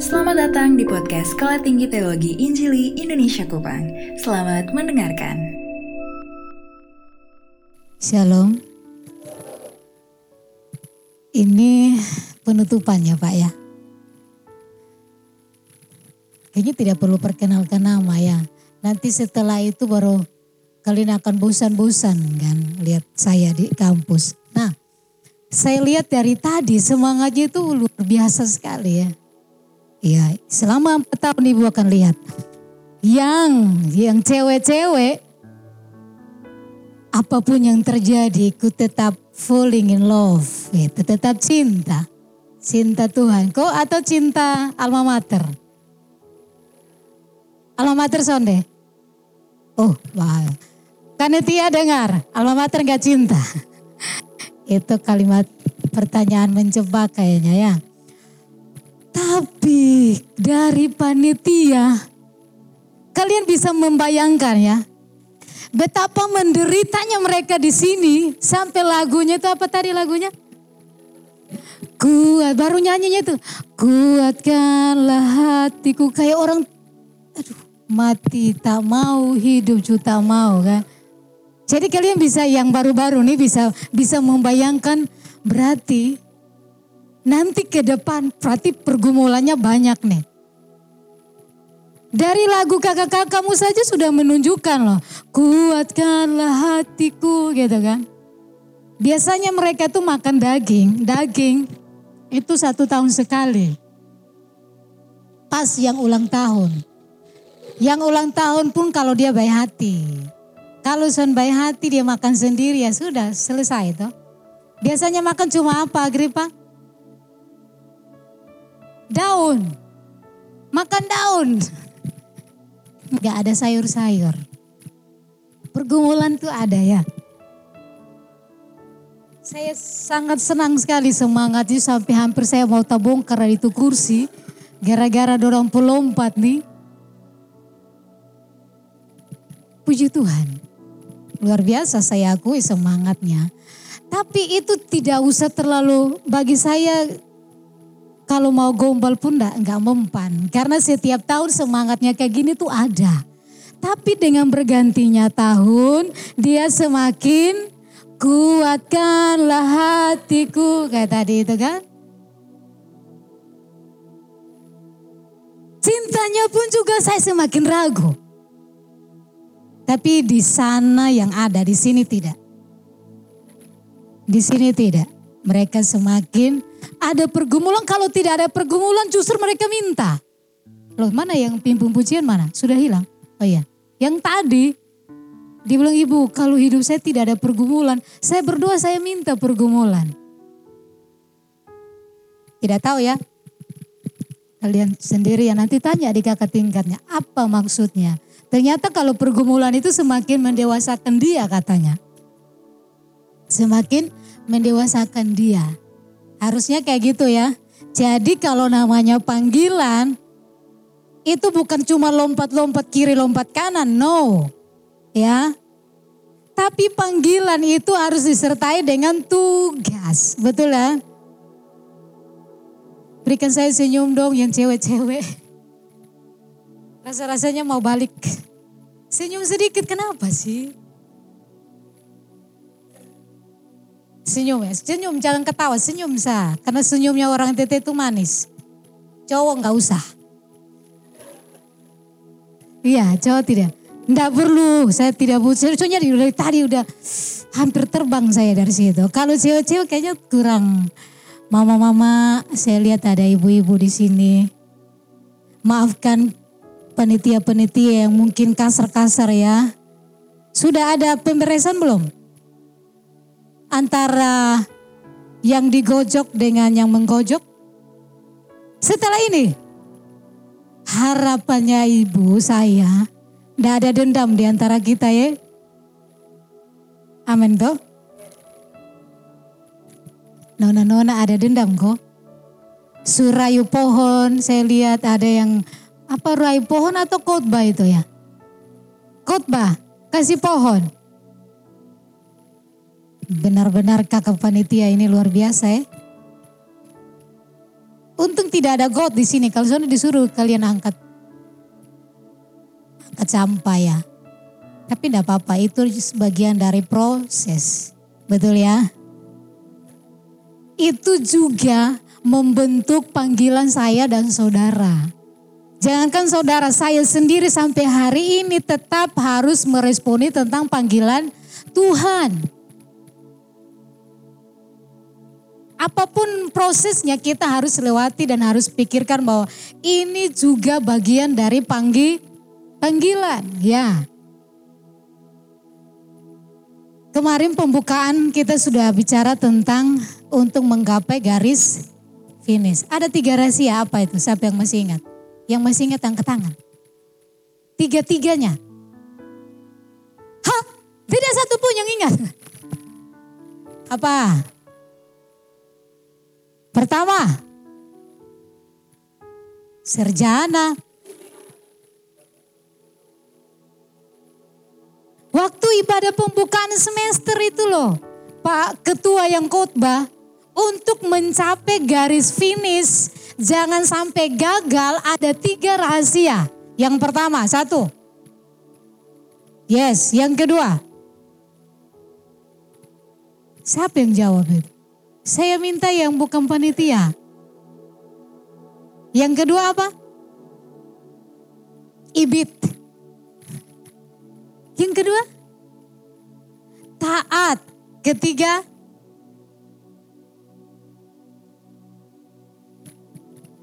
Selamat datang di podcast Sekolah Tinggi Teologi Injili Indonesia Kupang. Selamat mendengarkan. Shalom. Ini penutupannya Pak ya. Kayaknya tidak perlu perkenalkan nama ya. Nanti setelah itu baru kalian akan bosan-bosan kan lihat saya di kampus. Saya lihat dari tadi semangatnya itu luar biasa sekali ya. Iya, selama empat tahun ibu akan lihat. Yang, yang cewek-cewek, apa pun yang terjadi, ku tetap falling in love. Gitu, tetap cinta. Cinta Tuhan. Kok atau cinta alma mater? Alma mater sonde? Oh, wow. Kanetia dengar, alma mater gak cinta. Itu kalimat pertanyaan menjebak kayaknya ya. Tapi dari panitia, kalian bisa membayangkan ya, betapa menderitanya mereka di sini sampai lagunya itu apa tadi lagunya? Kuat, baru nyanyinya itu. Kuatkanlah hatiku kayak orang, aduh mati tak mau, hidup juga tak mau kan. Jadi kalian bisa yang baru-baru nih bisa bisa membayangkan berarti nanti ke depan berarti pergumulannya banyak nih. Dari lagu kakak-kakakmu saja sudah menunjukkan loh. Kuatkanlah hatiku gitu kan. Biasanya mereka tuh makan daging. Daging itu satu tahun sekali. Pas yang ulang tahun. Yang ulang tahun pun kalau dia baik hati. Kalau son baik hati dia makan sendiri ya sudah selesai toh. Biasanya makan cuma apa Agripa? daun. Makan daun. Gak ada sayur-sayur. Pergumulan tuh ada ya. Saya sangat senang sekali semangatnya sampai hampir saya mau tabongkar itu kursi. Gara-gara dorong pelompat nih. Puji Tuhan. Luar biasa saya akui semangatnya. Tapi itu tidak usah terlalu bagi saya kalau mau gombal pun enggak, enggak mempan. Karena setiap tahun semangatnya kayak gini tuh ada. Tapi dengan bergantinya tahun, dia semakin kuatkanlah hatiku. Kayak tadi itu kan. Cintanya pun juga saya semakin ragu. Tapi di sana yang ada, di sini tidak. Di sini tidak. Mereka semakin ada pergumulan, kalau tidak ada pergumulan justru mereka minta. Loh mana yang pimpin pujian mana? Sudah hilang? Oh iya, yang tadi dibilang ibu kalau hidup saya tidak ada pergumulan, saya berdoa saya minta pergumulan. Tidak tahu ya, kalian sendiri yang nanti tanya di kakak tingkatnya, apa maksudnya? Ternyata kalau pergumulan itu semakin mendewasakan dia katanya. Semakin mendewasakan dia. Harusnya kayak gitu ya. Jadi kalau namanya panggilan, itu bukan cuma lompat-lompat kiri, lompat kanan, no. Ya. Tapi panggilan itu harus disertai dengan tugas, betul ya? Berikan saya senyum dong yang cewek-cewek. Rasa-rasanya mau balik. Senyum sedikit, kenapa sih? Senyum ya, senyum jangan ketawa, senyum sah. Karena senyumnya orang tete itu manis. Cowok nggak usah. Iya, cowok tidak. Nggak perlu, saya tidak butuh. Soalnya dari tadi udah hampir terbang saya dari situ. Kalau cewek-cewek kayaknya kurang. Mama-mama, saya lihat ada ibu-ibu di sini. Maafkan penitia-penitia yang mungkin kasar-kasar ya. Sudah ada pemberesan belum? antara yang digojok dengan yang menggojok? Setelah ini, harapannya ibu saya, tidak ada dendam di antara kita ya. Amin toh. Nona-nona ada dendam kok. Surayu pohon, saya lihat ada yang apa rayu pohon atau khotbah itu ya? Khotbah, kasih pohon. Benar-benar kakak panitia ini luar biasa ya. Untung tidak ada God di sini. Kalau sana disuruh kalian angkat angkat sampah ya. Tapi tidak apa-apa, itu sebagian dari proses. Betul ya? Itu juga membentuk panggilan saya dan saudara. Jangankan saudara, saya sendiri sampai hari ini tetap harus meresponi tentang panggilan Tuhan. Apa pun prosesnya kita harus lewati dan harus pikirkan bahwa ini juga bagian dari panggi, panggilan. Ya. Kemarin pembukaan kita sudah bicara tentang untuk menggapai garis finish. Ada tiga rahasia apa itu? Siapa yang masih ingat? Yang masih ingat angkat tangan. Tiga-tiganya. Hah? Tidak satu pun yang ingat. Apa? Pertama, serjana. Waktu ibadah pembukaan semester itu loh, Pak Ketua yang khotbah, untuk mencapai garis finish, jangan sampai gagal, ada tiga rahasia. Yang pertama, satu. Yes, yang kedua. Siapa yang jawab itu? Saya minta yang bukan panitia. Yang kedua apa? Ibit. Yang kedua? Taat. Ketiga?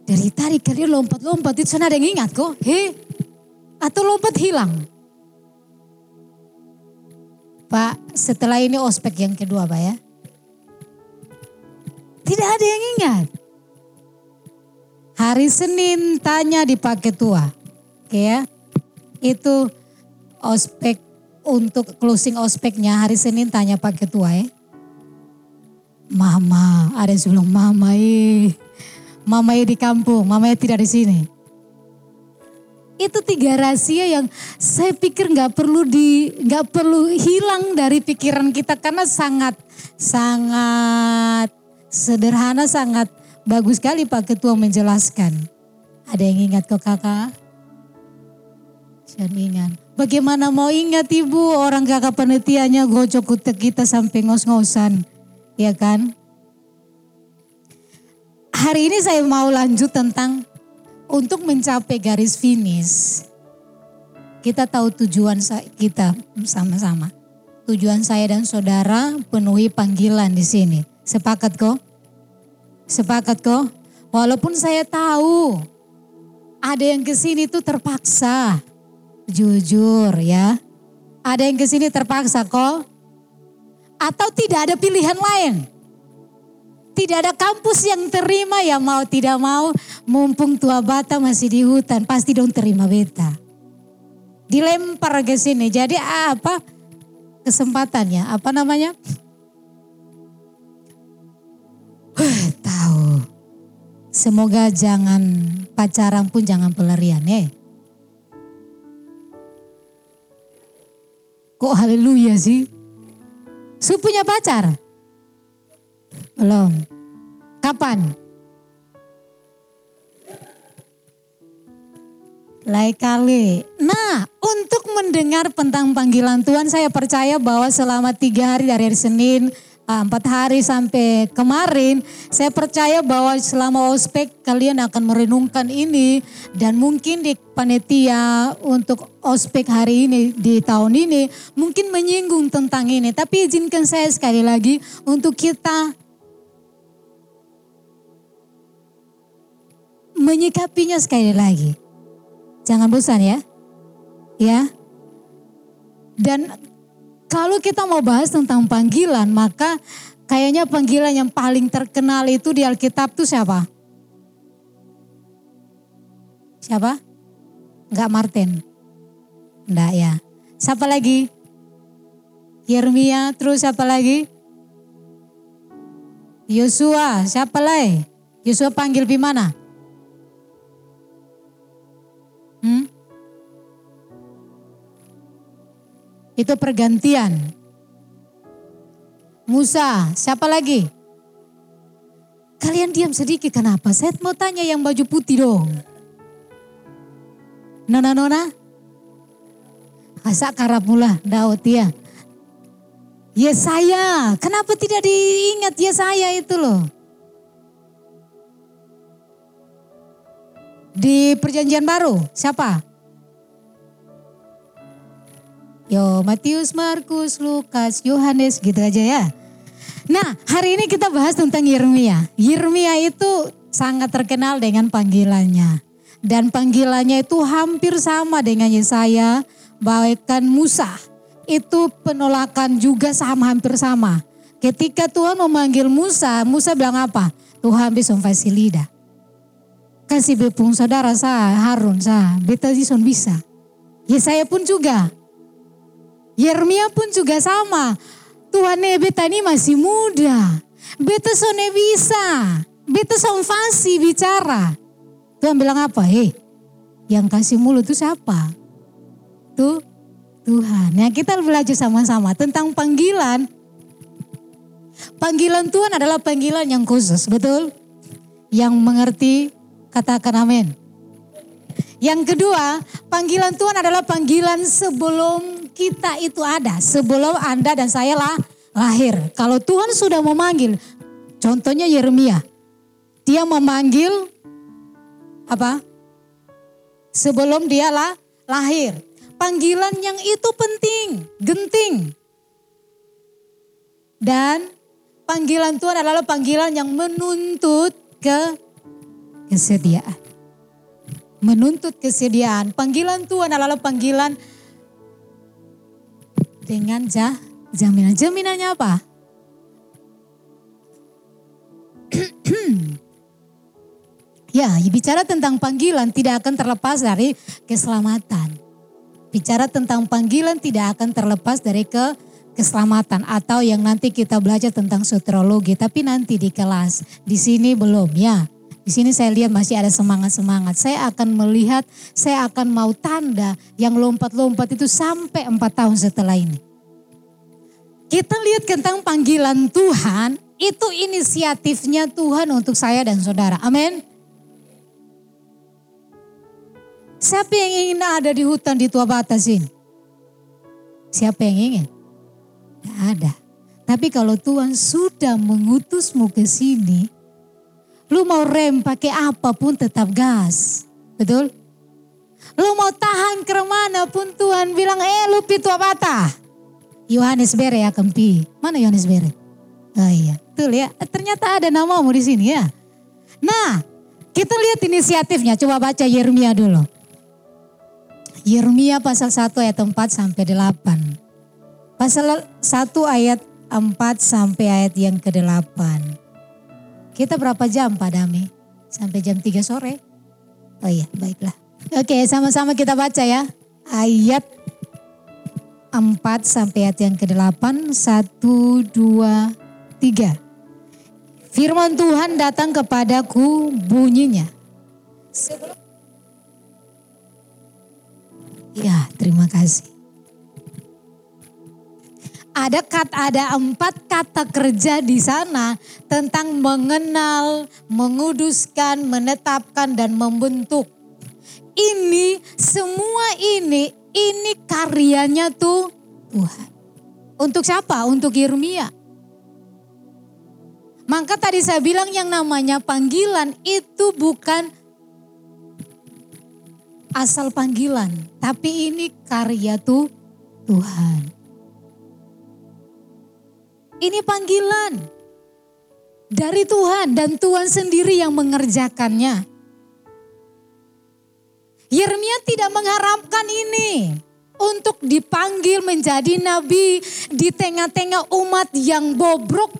Dari tadi kalian lompat-lompat itu sana ada yang ingat kok. He? Atau lompat hilang? Pak, setelah ini ospek yang kedua Pak ya. Tidak ada yang ingat. Hari Senin tanya di Pak Ketua. Oke ya. Itu ospek untuk closing ospeknya hari Senin tanya Pak Ketua ya. Mama, ada yang sebelum mama eh mamanya di kampung, mamanya tidak di sini. Itu tiga rahasia yang saya pikir nggak perlu di nggak perlu hilang dari pikiran kita karena sangat sangat sederhana, sangat bagus sekali Pak Ketua menjelaskan. Ada yang ingat kok kakak? Saya ingat. Bagaimana mau ingat ibu orang kakak penelitiannya gocok kita sampai ngos-ngosan. Ya kan? Hari ini saya mau lanjut tentang untuk mencapai garis finish. Kita tahu tujuan kita sama-sama. Tujuan saya dan saudara penuhi panggilan di sini. Sepakat kok? Sepakat kok? Walaupun saya tahu ada yang ke sini tuh terpaksa. Jujur ya. Ada yang ke sini terpaksa kok. Atau tidak ada pilihan lain tidak ada kampus yang terima ya mau tidak mau mumpung tua bata masih di hutan pasti dong terima beta. Dilempar ke sini. Jadi apa kesempatannya? Apa namanya? Huh, tahu. Semoga jangan pacaran pun jangan pelarian ya. Kok haleluya sih? Su punya pacar? Belum. Kapan? Lain kali. Nah, untuk mendengar tentang panggilan Tuhan, saya percaya bahwa selama tiga hari dari hari Senin, ah, empat hari sampai kemarin, saya percaya bahwa selama ospek kalian akan merenungkan ini dan mungkin di panitia untuk ospek hari ini di tahun ini mungkin menyinggung tentang ini. Tapi izinkan saya sekali lagi untuk kita menyikapinya sekali lagi. Jangan bosan ya. Ya. Dan kalau kita mau bahas tentang panggilan, maka kayaknya panggilan yang paling terkenal itu di Alkitab tuh siapa? Siapa? Enggak Martin. Enggak ya. Siapa lagi? Yeremia, terus siapa lagi? Yosua, siapa lagi? Yosua panggil di mana? Hmm? Itu pergantian. Musa, siapa lagi? Kalian diam sedikit kenapa? Saya mau tanya yang baju putih dong. Nona-nona? Asa karap mula Daud ya. Yesaya, kenapa tidak diingat Yesaya itu loh? Di perjanjian baru, siapa? Yo, Matius, Markus, Lukas, Yohanes gitu aja ya. Nah, hari ini kita bahas tentang Yeremia. Yeremia itu sangat terkenal dengan panggilannya. Dan panggilannya itu hampir sama dengan Yesaya, bahkan Musa. Itu penolakan juga sama hampir sama. Ketika Tuhan memanggil Musa, Musa bilang apa? Tuhan bisa lidah. Kasih bepung saudara saya, Harun saya, beta bisa. Yesaya pun juga. Yeremia pun juga sama. Tuhan eh beta ini masih muda. Beta sone bisa. Beta son fasi bicara. Tuhan bilang apa? Hei, yang kasih mulut itu siapa? Tuh Tuhan. Ya kita belajar sama-sama tentang panggilan. Panggilan Tuhan adalah panggilan yang khusus, betul? Yang mengerti, katakan amin. Yang kedua, panggilan Tuhan adalah panggilan sebelum kita itu ada sebelum Anda dan saya lah lahir. Kalau Tuhan sudah memanggil, contohnya Yeremia, dia memanggil apa? Sebelum dia lah lahir. Panggilan yang itu penting, genting. Dan panggilan Tuhan adalah panggilan yang menuntut ke kesediaan. Menuntut kesediaan. Panggilan Tuhan adalah panggilan dengan ja, jaminan. Jaminannya apa? ya, bicara tentang panggilan tidak akan terlepas dari keselamatan. Bicara tentang panggilan tidak akan terlepas dari ke keselamatan atau yang nanti kita belajar tentang soteriologi tapi nanti di kelas. Di sini belum ya. Di sini saya lihat masih ada semangat-semangat. Saya akan melihat, saya akan mau tanda yang lompat-lompat itu sampai empat tahun setelah ini. Kita lihat tentang panggilan Tuhan, itu inisiatifnya Tuhan untuk saya dan saudara. Amin. Siapa yang ingin ada di hutan di tua batas ini? Siapa yang ingin? Tidak ada. Tapi kalau Tuhan sudah mengutusmu ke sini, Lu mau rem pakai apa pun tetap gas. Betul? Lu mau tahan ke mana pun Tuhan bilang, eh lu pitu apa Yohanes Bere akan pi. Mana Yohanes Bere? Oh iya, tuh ya. Ternyata ada namamu di sini ya. Nah, kita lihat inisiatifnya. Coba baca Yeremia dulu. Yeremia pasal 1 ayat 4 sampai 8. Pasal 1 ayat 4 sampai ayat yang ke-8. Kita berapa jam Pak Dami? Sampai jam 3 sore? Oh iya, baiklah. Oke, sama-sama kita baca ya. Ayat 4 sampai ayat yang ke-8. 1, 2, 3. Firman Tuhan datang kepadaku bunyinya. Ya, terima kasih ada kata ada empat kata kerja di sana tentang mengenal, menguduskan, menetapkan dan membentuk. Ini semua ini ini karyanya tuh Tuhan. Untuk siapa? Untuk Yeremia. Maka tadi saya bilang yang namanya panggilan itu bukan asal panggilan, tapi ini karya tuh Tuhan. Ini panggilan dari Tuhan dan Tuhan sendiri yang mengerjakannya. Yeremia tidak mengharapkan ini untuk dipanggil menjadi nabi di tengah-tengah umat yang bobrok,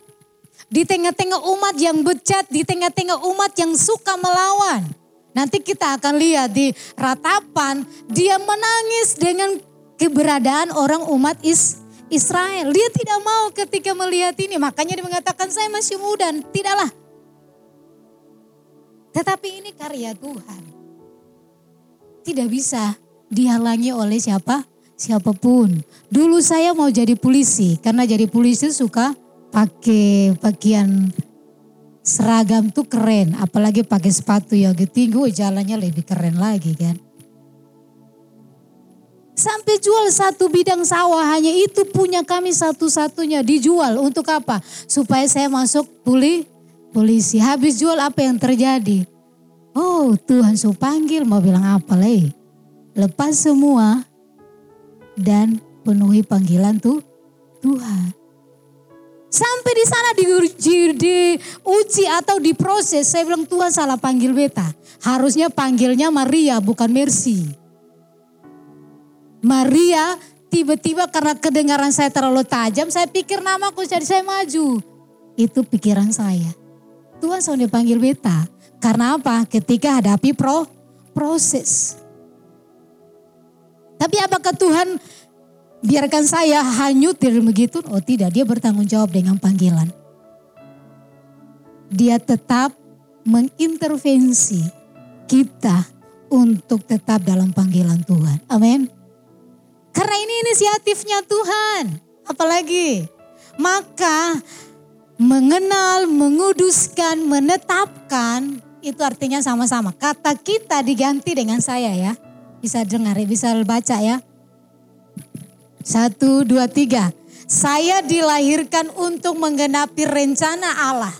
di tengah-tengah umat yang becat, di tengah-tengah umat yang suka melawan. Nanti kita akan lihat di ratapan dia menangis dengan keberadaan orang umat Israel. Dia tidak mau ketika melihat ini. Makanya dia mengatakan saya masih muda. Tidaklah. Tetapi ini karya Tuhan. Tidak bisa dihalangi oleh siapa? Siapa pun. Dulu saya mau jadi polisi. Karena jadi polisi suka pakai pakaian seragam tuh keren, apalagi pakai sepatu yang tinggi, jalannya lebih keren lagi kan. Sampai jual satu bidang sawah hanya itu punya kami satu-satunya dijual untuk apa? Supaya saya masuk puli, polisi. Habis jual apa yang terjadi? Oh Tuhan su panggil mau bilang apa leh? Lepas semua dan penuhi panggilan tuh Tuhan. Sampai di sana diuji, diuji atau diproses. Saya bilang Tuhan salah panggil beta. Harusnya panggilnya Maria bukan Mercy. Maria tiba-tiba karena kedengaran saya terlalu tajam, saya pikir namaku jadi saya maju. Itu pikiran saya. Tuhan sudah dipanggil beta. Karena apa? Ketika hadapi pro, proses. Tapi apakah Tuhan biarkan saya hanyut dari begitu? Oh tidak, dia bertanggung jawab dengan panggilan. Dia tetap mengintervensi kita untuk tetap dalam panggilan Tuhan. Amin. Karena ini inisiatifnya Tuhan. Apalagi maka mengenal, menguduskan, menetapkan itu artinya sama-sama. Kata kita diganti dengan saya ya. Bisa dengar bisa baca ya. Satu, dua, tiga. Saya dilahirkan untuk menggenapi rencana Allah.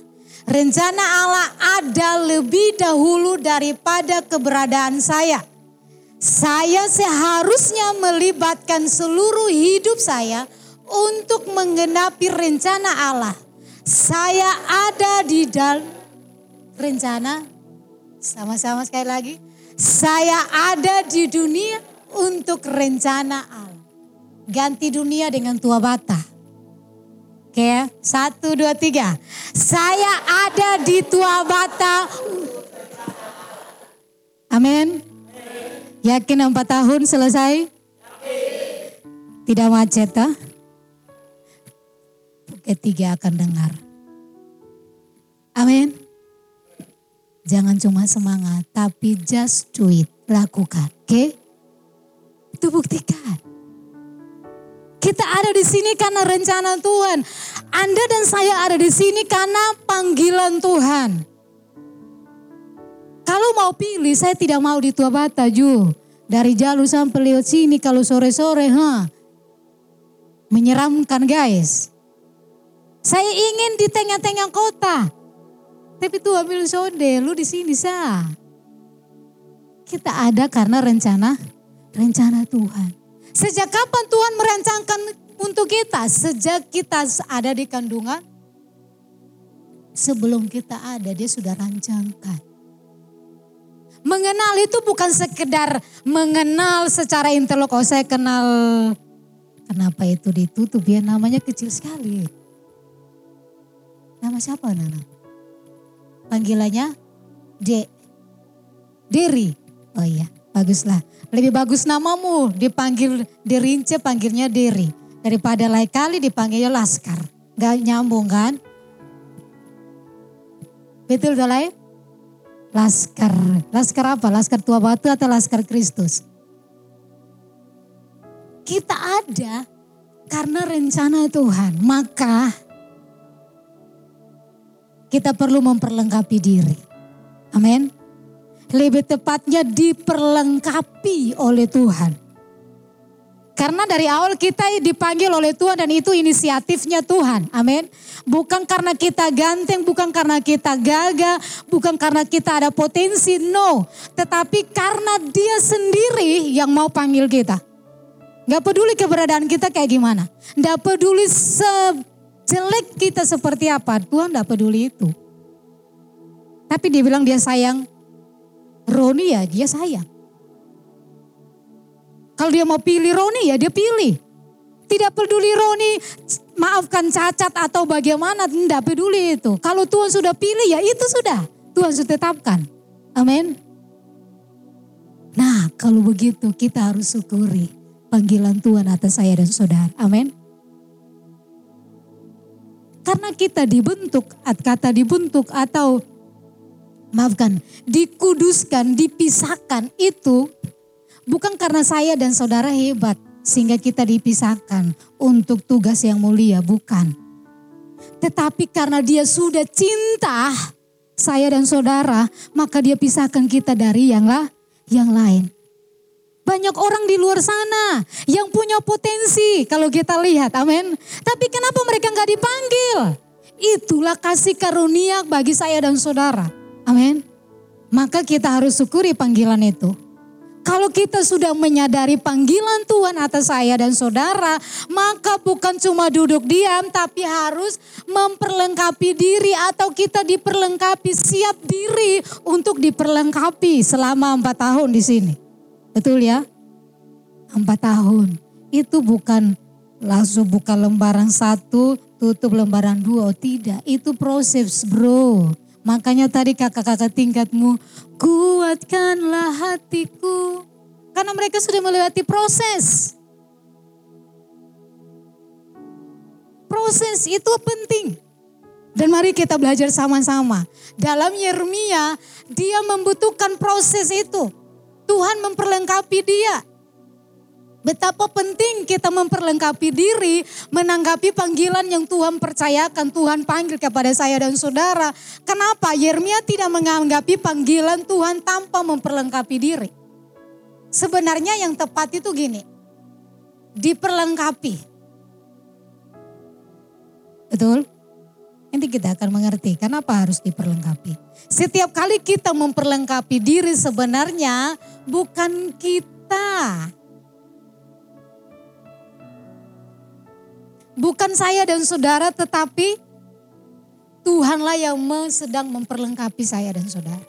Rencana Allah ada lebih dahulu daripada keberadaan saya. Saya seharusnya melibatkan seluruh hidup saya untuk menggenapi rencana Allah. Saya ada di dalam rencana sama-sama sekali lagi. Saya ada di dunia untuk rencana Allah. Ganti dunia dengan tua bata. Oke ya, satu, dua, tiga. Saya ada di tua bata. Amin. Yakin empat tahun selesai? Tidak macet, ah? Ketiga akan dengar. Amin. Jangan cuma semangat, tapi just do it. Lakukan, oke? Okay? Itu buktikan. Kita ada di sini karena rencana Tuhan. Anda dan saya ada di sini karena panggilan Tuhan. Kalau mau pilih, saya tidak mau di Tua Bata, Ju. Dari jalur sampai lewat sini kalau sore-sore, ha. Menyeramkan guys. Saya ingin di tengah-tengah kota. Tapi Tuhan bilang, sonde, lu di sini sah. Kita ada karena rencana, rencana Tuhan. Sejak kapan Tuhan merancangkan untuk kita? Sejak kita ada di kandungan, sebelum kita ada dia sudah rancangkan. Mengenal itu bukan sekedar mengenal secara intelek. Oh saya kenal, kenapa itu ditutup ya namanya kecil sekali. Nama siapa Nana? Panggilannya D. Deri. Oh iya, baguslah. Lebih bagus namamu dipanggil Derince panggilnya Deri. Daripada lain kali dipanggilnya Laskar. Gak nyambung kan? Betul lain? Laskar. Laskar apa? Laskar tua batu atau laskar Kristus? Kita ada karena rencana Tuhan. Maka kita perlu memperlengkapi diri. Amin. Lebih tepatnya diperlengkapi oleh Tuhan. Karena dari awal kita dipanggil oleh Tuhan dan itu inisiatifnya Tuhan. Amin. Bukan karena kita ganteng, bukan karena kita gagah, bukan karena kita ada potensi, no. Tetapi karena dia sendiri yang mau panggil kita. Gak peduli keberadaan kita kayak gimana. Gak peduli sejelek kita seperti apa. Tuhan gak peduli itu. Tapi dia bilang dia sayang. Roni ya dia sayang. Kalau dia mau pilih Roni ya dia pilih. Tidak peduli Roni maafkan cacat atau bagaimana, tidak peduli itu. Kalau Tuhan sudah pilih ya itu sudah. Tuhan sudah tetapkan. Amin. Nah kalau begitu kita harus syukuri panggilan Tuhan atas saya dan saudara. Amin. Karena kita dibentuk, kata dibentuk atau maafkan, dikuduskan, dipisahkan itu Bukan karena saya dan saudara hebat sehingga kita dipisahkan untuk tugas yang mulia, bukan. Tetapi karena dia sudah cinta saya dan saudara, maka dia pisahkan kita dari yang lah, yang lain. Banyak orang di luar sana yang punya potensi kalau kita lihat, amin. Tapi kenapa mereka nggak dipanggil? Itulah kasih karunia bagi saya dan saudara, amin. Maka kita harus syukuri panggilan itu. Kalau kita sudah menyadari panggilan Tuhan atas saya dan saudara, maka bukan cuma duduk diam, tapi harus memperlengkapi diri atau kita diperlengkapi, siap diri untuk diperlengkapi selama empat tahun di sini. Betul ya? Empat tahun. Itu bukan langsung buka lembaran satu, tutup lembaran dua. Oh tidak, itu proses bro. Makanya tadi kakak-kakak tingkatmu, kuatkanlah hatiku. Karena mereka sudah melewati proses. Proses itu penting. Dan mari kita belajar sama-sama. Dalam Yeremia, dia membutuhkan proses itu. Tuhan memperlengkapi dia. Betapa penting kita memperlengkapi diri, menanggapi panggilan yang Tuhan percayakan, Tuhan panggil kepada saya dan saudara. Kenapa Yeremia tidak menanggapi panggilan Tuhan tanpa memperlengkapi diri? Sebenarnya yang tepat itu gini, diperlengkapi. Betul? Nanti kita akan mengerti kenapa harus diperlengkapi. Setiap kali kita memperlengkapi diri sebenarnya bukan kita. Bukan saya dan saudara tetapi Tuhanlah yang sedang memperlengkapi saya dan saudara.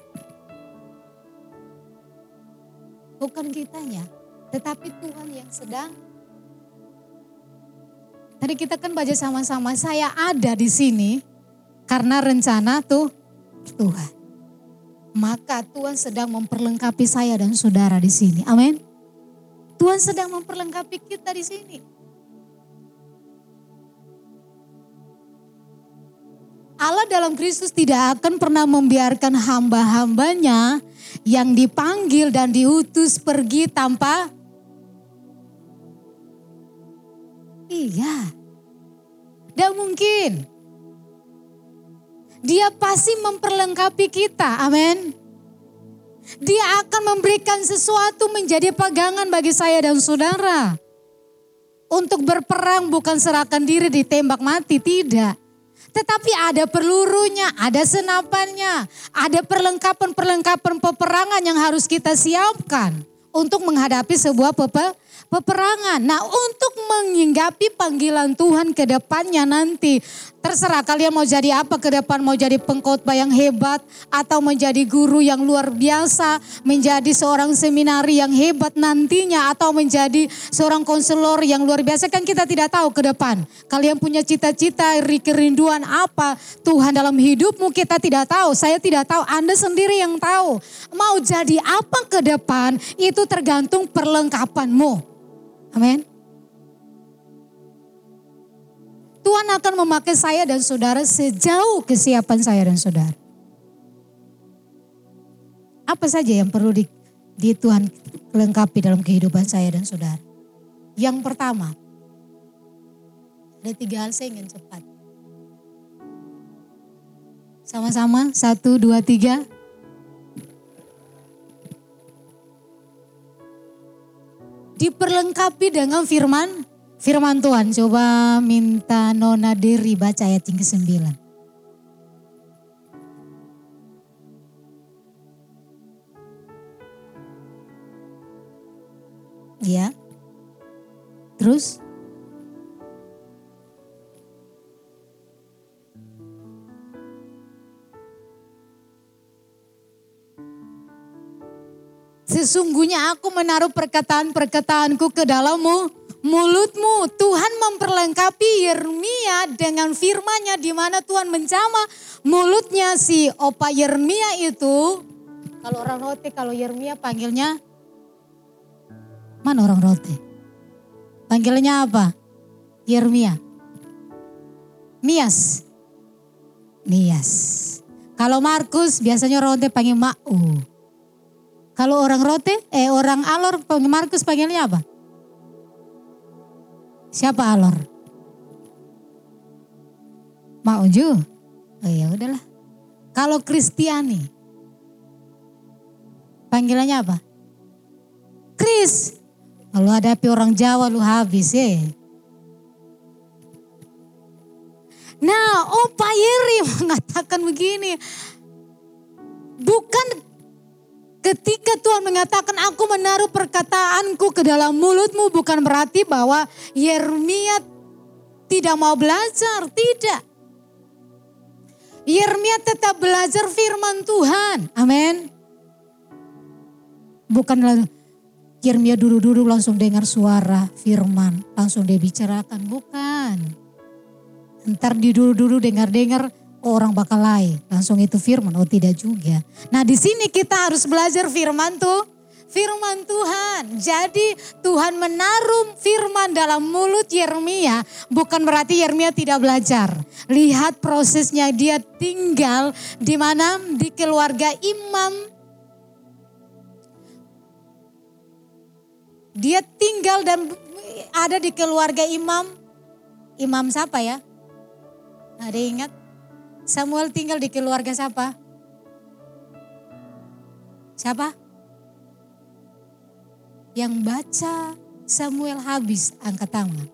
Bukan kitanya, tetapi Tuhan yang sedang Tadi kita kan baca sama-sama, saya ada di sini karena rencana tuh Tuhan. Maka Tuhan sedang memperlengkapi saya dan saudara di sini. Amin. Tuhan sedang memperlengkapi kita di sini. Allah dalam Kristus tidak akan pernah membiarkan hamba-hambanya yang dipanggil dan diutus pergi tanpa Iya. Dan mungkin dia pasti memperlengkapi kita. Amin. Dia akan memberikan sesuatu menjadi pegangan bagi saya dan saudara. Untuk berperang bukan serahkan diri ditembak mati, tidak. Tetapi ada pelurunya, ada senapannya, ada perlengkapan-perlengkapan peperangan yang harus kita siapkan untuk menghadapi sebuah pepe, peperangan. Nah untuk menginggapi panggilan Tuhan ke depannya nanti. Terserah kalian mau jadi apa ke depan, mau jadi pengkhotbah yang hebat atau menjadi guru yang luar biasa, menjadi seorang seminari yang hebat nantinya atau menjadi seorang konselor yang luar biasa kan kita tidak tahu ke depan. Kalian punya cita-cita, kerinduan apa Tuhan dalam hidupmu kita tidak tahu. Saya tidak tahu, Anda sendiri yang tahu. Mau jadi apa ke depan itu tergantung perlengkapanmu. Amin. Tuhan akan memakai saya dan saudara sejauh kesiapan saya dan saudara. Apa saja yang perlu di, di Tuhan lengkapi dalam kehidupan saya dan saudara? Yang pertama, ada tiga hal saya ingin cepat. Sama-sama, satu, dua, tiga. diperlengkapi dengan firman firman Tuhan. Coba minta Nona Diri baca ayat yang ke-9. Ya. Terus? Sesungguhnya aku menaruh perkataan-perkataanku ke dalammu, mulutmu. Tuhan memperlengkapi Yeremia dengan firmannya di mana Tuhan mencama mulutnya si opa Yeremia itu. Kalau orang rote, kalau Yeremia panggilnya, mana orang rote? Panggilnya apa? Yeremia. Mias. Mias. Kalau Markus biasanya rote panggil Ma'u. Kalau orang rote, eh orang alor, Markus panggilnya apa? Siapa alor? Mauju. Oh ya udahlah. Kalau Kristiani, panggilannya apa? Kris. Kalau hadapi orang Jawa lu habis ya. Nah, Opa Yeri mengatakan begini. Bukan ketika Tuhan mengatakan aku menaruh perkataanku ke dalam mulutmu bukan berarti bahwa Yeremia tidak mau belajar, tidak. Yeremia tetap belajar firman Tuhan. Amin. Bukan Yeremia duduk-duduk langsung dengar suara firman, langsung dia bicarakan, bukan. Ntar di dulu-dulu dengar-dengar oh, orang bakal lain. Langsung itu firman, oh tidak juga. Nah di sini kita harus belajar firman tuh. Firman Tuhan. Jadi Tuhan menaruh firman dalam mulut Yeremia. Bukan berarti Yeremia tidak belajar. Lihat prosesnya dia tinggal di mana? Di keluarga imam. Dia tinggal dan ada di keluarga imam. Imam siapa ya? Ada ingat? Samuel tinggal di keluarga siapa? Siapa? Yang baca Samuel habis angkat tangan.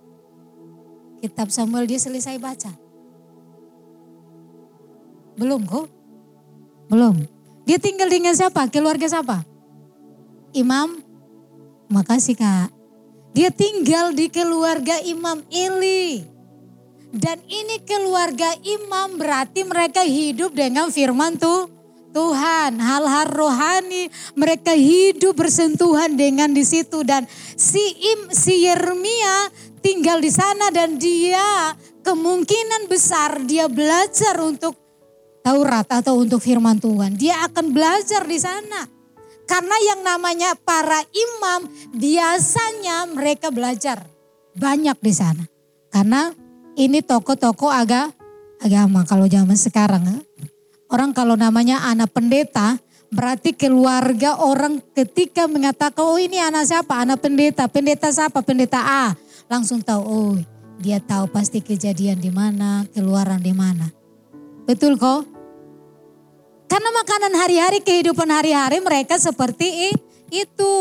Kitab Samuel dia selesai baca. Belum kok? Belum. Dia tinggal dengan siapa? Keluarga siapa? Imam? Makasih kak. Dia tinggal di keluarga Imam Eli. Dan ini keluarga imam berarti mereka hidup dengan firman tuh Tuhan, hal-hal rohani mereka hidup bersentuhan dengan di situ dan si Im, si Yeremia tinggal di sana dan dia kemungkinan besar dia belajar untuk Taurat atau untuk firman Tuhan. Dia akan belajar di sana. Karena yang namanya para imam biasanya mereka belajar banyak di sana. Karena ini toko-toko agak agama kalau zaman sekarang. Orang kalau namanya anak pendeta berarti keluarga orang ketika mengatakan oh ini anak siapa? Anak pendeta. Pendeta siapa? Pendeta A. Langsung tahu oh dia tahu pasti kejadian di mana, keluaran di mana. Betul kok? Karena makanan hari-hari, kehidupan hari-hari mereka seperti itu.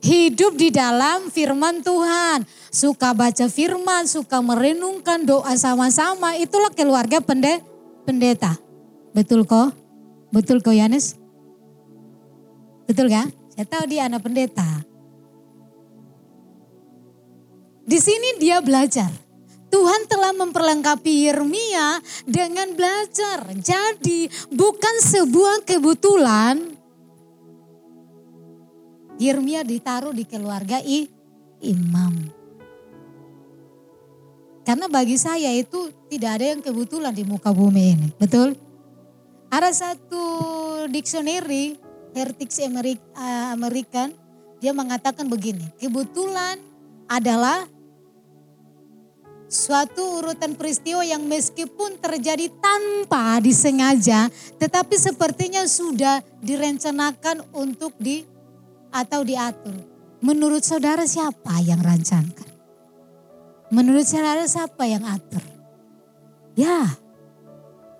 Hidup di dalam firman Tuhan suka baca firman, suka merenungkan doa sama-sama. Itulah keluarga pendeta. Betul kok? Betul kok Yanis? Betul kan? Saya tahu dia anak pendeta. Di sini dia belajar. Tuhan telah memperlengkapi Yeremia dengan belajar. Jadi bukan sebuah kebetulan Yeremia ditaruh di keluarga i, imam. Karena bagi saya itu tidak ada yang kebetulan di muka bumi ini. Betul? Ada satu dictionary, Hertix eh, American, dia mengatakan begini. Kebetulan adalah suatu urutan peristiwa yang meskipun terjadi tanpa disengaja, tetapi sepertinya sudah direncanakan untuk di atau diatur. Menurut saudara siapa yang rancangkan? Menurut saudara siapa yang atur? Ya.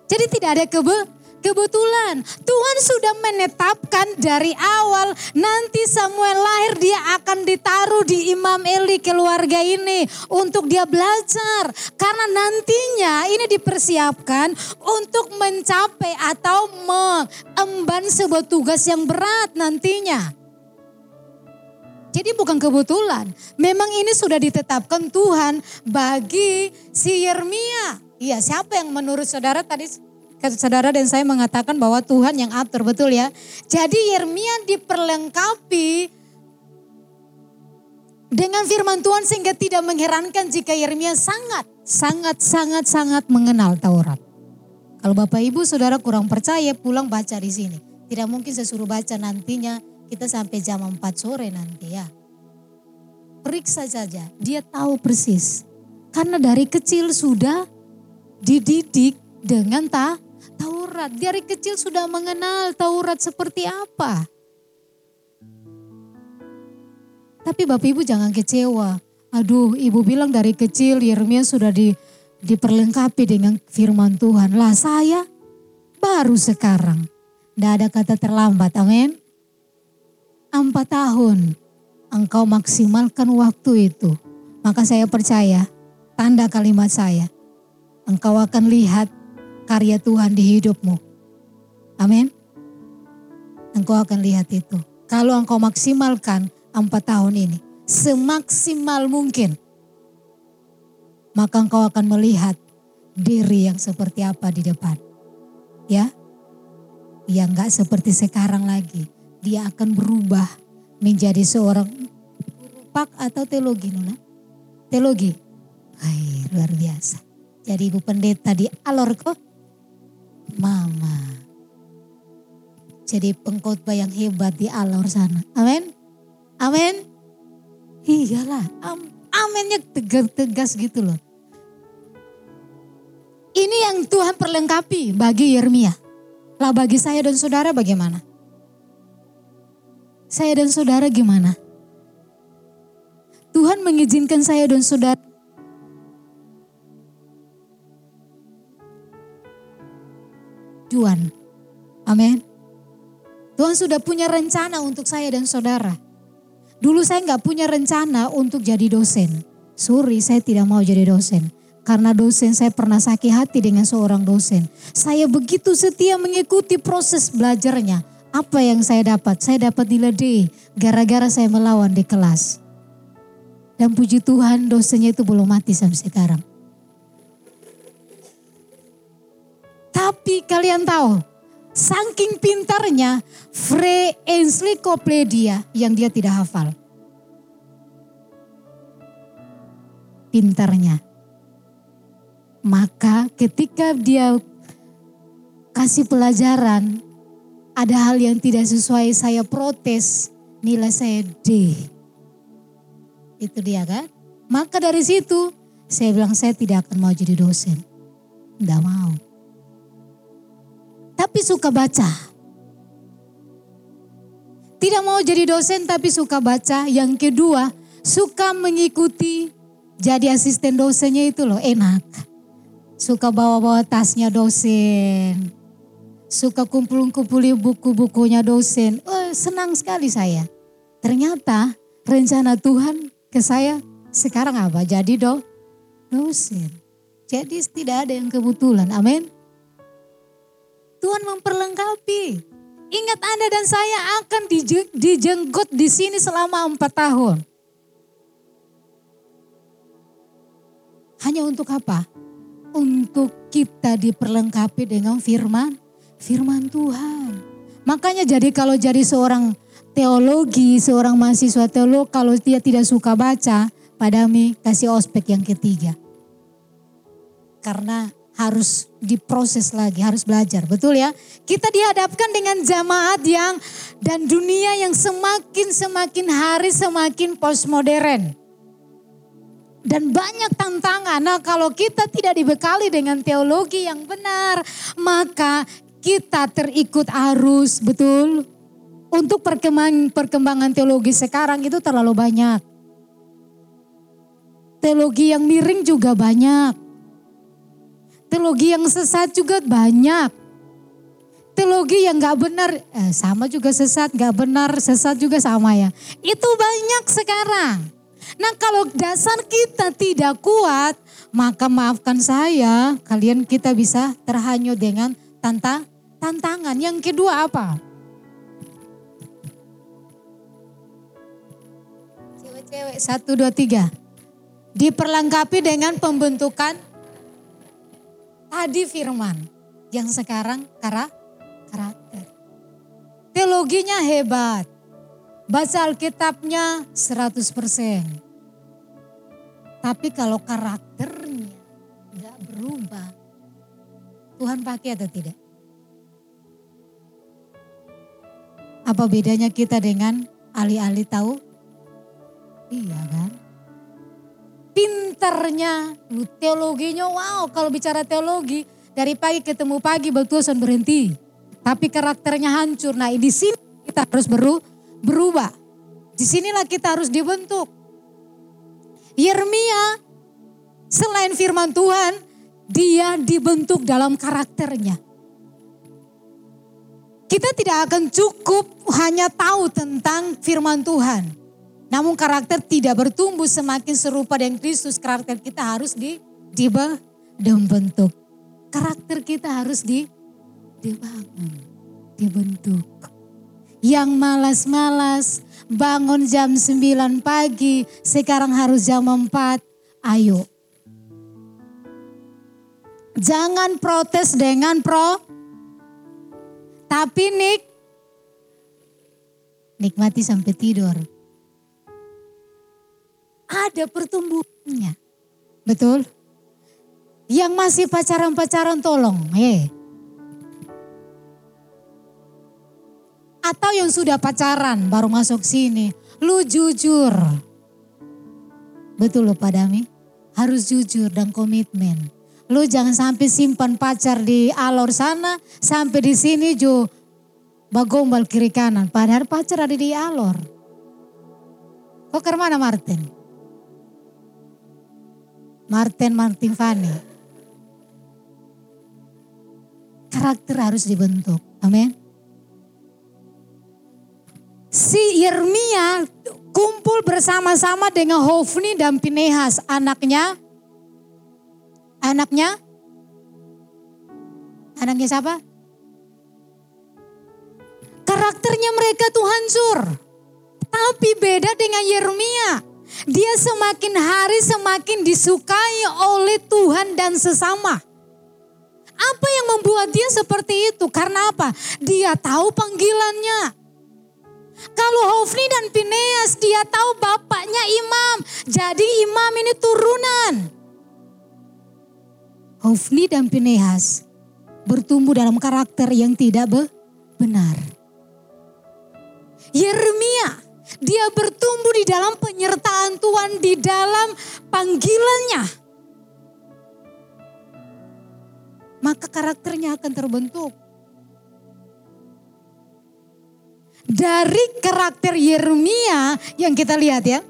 Jadi tidak ada kebe kebetulan. Tuhan sudah menetapkan dari awal nanti Samuel lahir dia akan ditaruh di Imam Eli keluarga ini untuk dia belajar. Karena nantinya ini dipersiapkan untuk mencapai atau mengemban sebuah tugas yang berat nantinya. Jadi bukan kebetulan. Memang ini sudah ditetapkan Tuhan bagi si Yeremia. Iya siapa yang menurut saudara tadi saudara dan saya mengatakan bahwa Tuhan yang atur betul ya. Jadi Yeremia diperlengkapi dengan firman Tuhan sehingga tidak mengherankan jika Yeremia sangat sangat sangat sangat mengenal Taurat. Kalau Bapak Ibu Saudara kurang percaya pulang baca di sini. Tidak mungkin saya suruh baca nantinya kita sampai jam 4 sore nanti ya. Periksa saja, dia tahu persis. Karena dari kecil sudah dididik dengan ta Taurat. Dari kecil sudah mengenal Taurat seperti apa. Tapi Bapak Ibu jangan kecewa. Aduh, Ibu bilang dari kecil Yeremia sudah di, diperlengkapi dengan firman Tuhan. Lah saya harus sekarang. Tidak ada kata terlambat, amin. Empat tahun engkau maksimalkan waktu itu. Maka saya percaya, tanda kalimat saya, engkau akan lihat karya Tuhan di hidupmu. Amin. Engkau akan lihat itu. Kalau engkau maksimalkan empat tahun ini, semaksimal mungkin, maka engkau akan melihat diri yang seperti apa di depan. Ya, yang enggak seperti sekarang lagi. Dia akan berubah menjadi seorang rupak atau teologi, Nona. Teologi. Hai, luar biasa. Jadi ibu pendeta di Alor kok. Mama. Jadi pengkhotbah yang hebat di Alor sana. Amin. Amin. Iyalah. Am aminnya tegas-tegas gitu loh. Ini yang Tuhan perlengkapi bagi Yeremia. Lah bagi saya dan saudara bagaimana? Saya dan saudara gimana? Tuhan mengizinkan saya dan saudara Tuhan. Amin. Tuhan sudah punya rencana untuk saya dan saudara. Dulu saya nggak punya rencana untuk jadi dosen. Sorry, saya tidak mau jadi dosen. Karena dosen saya pernah sakit hati dengan seorang dosen. Saya begitu setia mengikuti proses belajarnya. Apa yang saya dapat? Saya dapat nilai D gara-gara saya melawan di kelas. Dan puji Tuhan dosennya itu belum mati sampai sekarang. Tapi kalian tahu, saking pintarnya Free Encyclopedia yang dia tidak hafal. Pintarnya. Maka ketika dia kasih pelajaran, ada hal yang tidak sesuai saya protes, nilai saya D. Itu dia kan? Maka dari situ saya bilang saya tidak akan mau jadi dosen. Tidak mau. Tapi suka baca. Tidak mau jadi dosen tapi suka baca. Yang kedua suka mengikuti jadi asisten dosennya itu loh enak. Suka bawa-bawa tasnya dosen suka kumpul-kumpuli buku-bukunya dosen. Oh, senang sekali saya. Ternyata rencana Tuhan ke saya sekarang apa? Jadi do, dosen. Jadi tidak ada yang kebetulan. Amin. Tuhan memperlengkapi. Ingat Anda dan saya akan dijenggot di sini selama empat tahun. Hanya untuk apa? Untuk kita diperlengkapi dengan firman firman Tuhan. Makanya jadi kalau jadi seorang teologi, seorang mahasiswa teolog, kalau dia tidak suka baca, padami kasih ospek yang ketiga. Karena harus diproses lagi, harus belajar. Betul ya? Kita dihadapkan dengan jamaat yang dan dunia yang semakin semakin hari semakin postmodern. Dan banyak tantangan. Nah kalau kita tidak dibekali dengan teologi yang benar, maka kita terikut arus, betul? Untuk perkembangan, perkembangan teologi sekarang itu terlalu banyak. Teologi yang miring juga banyak. Teologi yang sesat juga banyak. Teologi yang gak benar, eh, sama juga sesat, gak benar, sesat juga sama ya. Itu banyak sekarang. Nah kalau dasar kita tidak kuat, maka maafkan saya, kalian kita bisa terhanyut dengan tantang tantangan. Yang kedua apa? Cewek-cewek satu dua tiga. Diperlengkapi dengan pembentukan tadi firman. Yang sekarang kara, karakter. Teologinya hebat. Baca Alkitabnya 100%. Tapi kalau karakternya nggak berubah, Tuhan pakai atau tidak? Apa bedanya kita dengan ahli-ahli tahu? Iya kan? Pinternya, teologinya wow kalau bicara teologi dari pagi ketemu pagi betul berhenti. Tapi karakternya hancur. Nah di sini kita harus beru, berubah. Di sinilah kita harus dibentuk. Yeremia selain firman Tuhan, dia dibentuk dalam karakternya. Kita tidak akan cukup hanya tahu tentang firman Tuhan. Namun karakter tidak bertumbuh semakin serupa dengan Kristus. Karakter kita harus di, dibentuk. Karakter kita harus di, dibangun, dibentuk. Yang malas-malas bangun jam 9 pagi, sekarang harus jam 4. Ayo. Jangan protes dengan pro. Tapi nik nikmati sampai tidur. Ada pertumbuhannya. Betul? Yang masih pacaran-pacaran tolong. Eh. Atau yang sudah pacaran baru masuk sini. Lu jujur. Betul loh Pak Dami. Harus jujur dan komitmen. Lu jangan sampai simpan pacar di alor sana. Sampai di sini jo bagombal kiri kanan. Padahal pacar ada di alor. Kok ke mana Martin? Martin Martin Fani. Karakter harus dibentuk. Amin. Si Yeremia kumpul bersama-sama dengan Hofni dan Pinehas anaknya. Anaknya? Anaknya siapa? Karakternya mereka tuh hancur. Tapi beda dengan Yeremia. Dia semakin hari semakin disukai oleh Tuhan dan sesama. Apa yang membuat dia seperti itu? Karena apa? Dia tahu panggilannya. Kalau Hofni dan Pineas dia tahu bapaknya imam. Jadi imam ini turunan. Hofni dan Pineas bertumbuh dalam karakter yang tidak benar. Yeremia dia bertumbuh di dalam penyertaan Tuhan, di dalam panggilannya. Maka karakternya akan terbentuk. Dari karakter Yeremia yang kita lihat ya.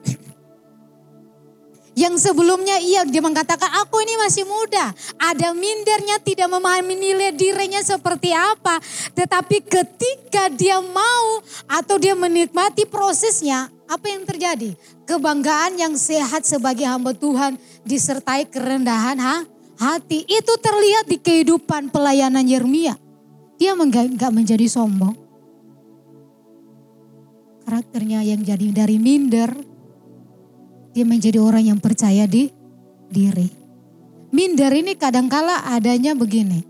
Yang sebelumnya ia dia mengatakan aku ini masih muda. Ada mindernya tidak memahami nilai dirinya seperti apa. Tetapi ketika dia mau atau dia menikmati prosesnya. Apa yang terjadi? Kebanggaan yang sehat sebagai hamba Tuhan disertai kerendahan ha? hati. Itu terlihat di kehidupan pelayanan Yeremia. Dia enggak menjadi sombong. Karakternya yang jadi dari minder, dia menjadi orang yang percaya di diri. Minder ini kadangkala adanya begini.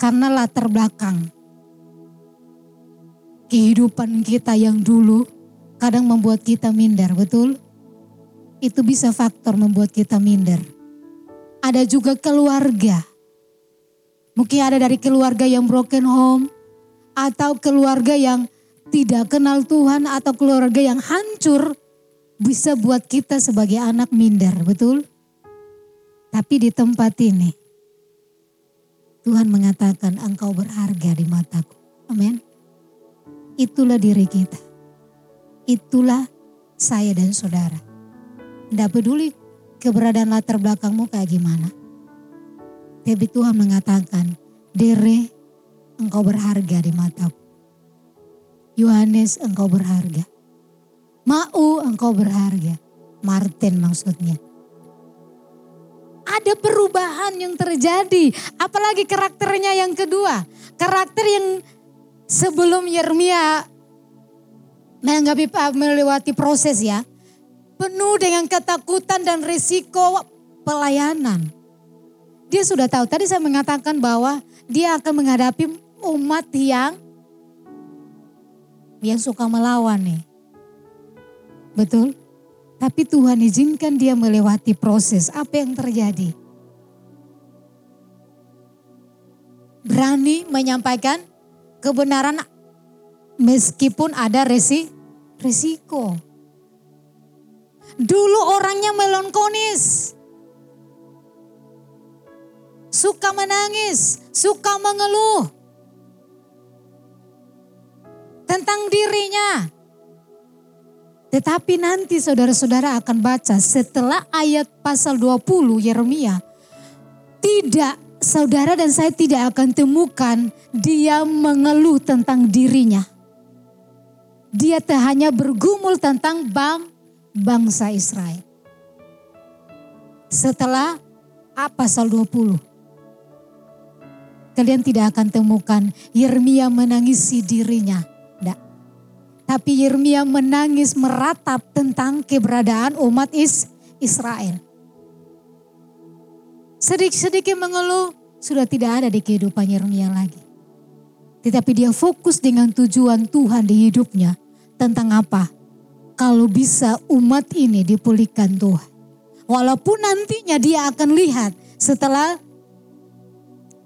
Karena latar belakang. Kehidupan kita yang dulu kadang membuat kita minder, betul? Itu bisa faktor membuat kita minder. Ada juga keluarga. Mungkin ada dari keluarga yang broken home. Atau keluarga yang tidak kenal Tuhan atau keluarga yang hancur bisa buat kita sebagai anak minder, betul? Tapi di tempat ini, Tuhan mengatakan engkau berharga di mataku. Amin. Itulah diri kita. Itulah saya dan saudara. Tidak peduli keberadaan latar belakangmu kayak gimana. Tapi Tuhan mengatakan, Dere engkau berharga di mataku. Yohanes engkau berharga. Mau engkau berharga. Martin maksudnya. Ada perubahan yang terjadi. Apalagi karakternya yang kedua. Karakter yang sebelum Yeremia menanggapi melewati proses ya. Penuh dengan ketakutan dan risiko pelayanan. Dia sudah tahu, tadi saya mengatakan bahwa dia akan menghadapi umat yang yang suka melawan nih. Betul? Tapi Tuhan izinkan dia melewati proses. Apa yang terjadi? Berani menyampaikan kebenaran meskipun ada resi, resiko. Dulu orangnya melankonis. Suka menangis, suka mengeluh. Tentang dirinya, tetapi nanti saudara-saudara akan baca setelah ayat pasal 20 Yeremia. Tidak saudara dan saya tidak akan temukan dia mengeluh tentang dirinya. Dia tak hanya bergumul tentang bang bangsa Israel. Setelah pasal 20. Kalian tidak akan temukan Yeremia menangisi dirinya. Tapi Yeremia menangis meratap tentang keberadaan umat is Israel. Sedikit-sedikit mengeluh sudah tidak ada di kehidupan Yeremia lagi. Tetapi dia fokus dengan tujuan Tuhan di hidupnya. Tentang apa? Kalau bisa umat ini dipulihkan Tuhan. Walaupun nantinya dia akan lihat setelah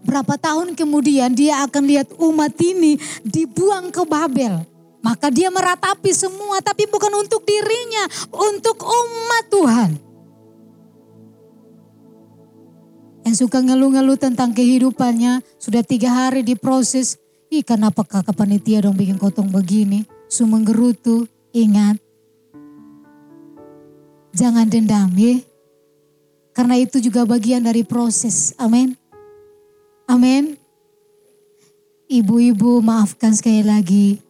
berapa tahun kemudian dia akan lihat umat ini dibuang ke Babel. Maka dia meratapi semua tapi bukan untuk dirinya, untuk umat Tuhan. Yang suka ngeluh-ngeluh tentang kehidupannya sudah tiga hari diproses. Ih kenapa kakak panitia dong bikin kotong begini. Sumenggerutu, ingat. Jangan dendam ya. Karena itu juga bagian dari proses. Amin. Amin. Ibu-ibu maafkan sekali lagi.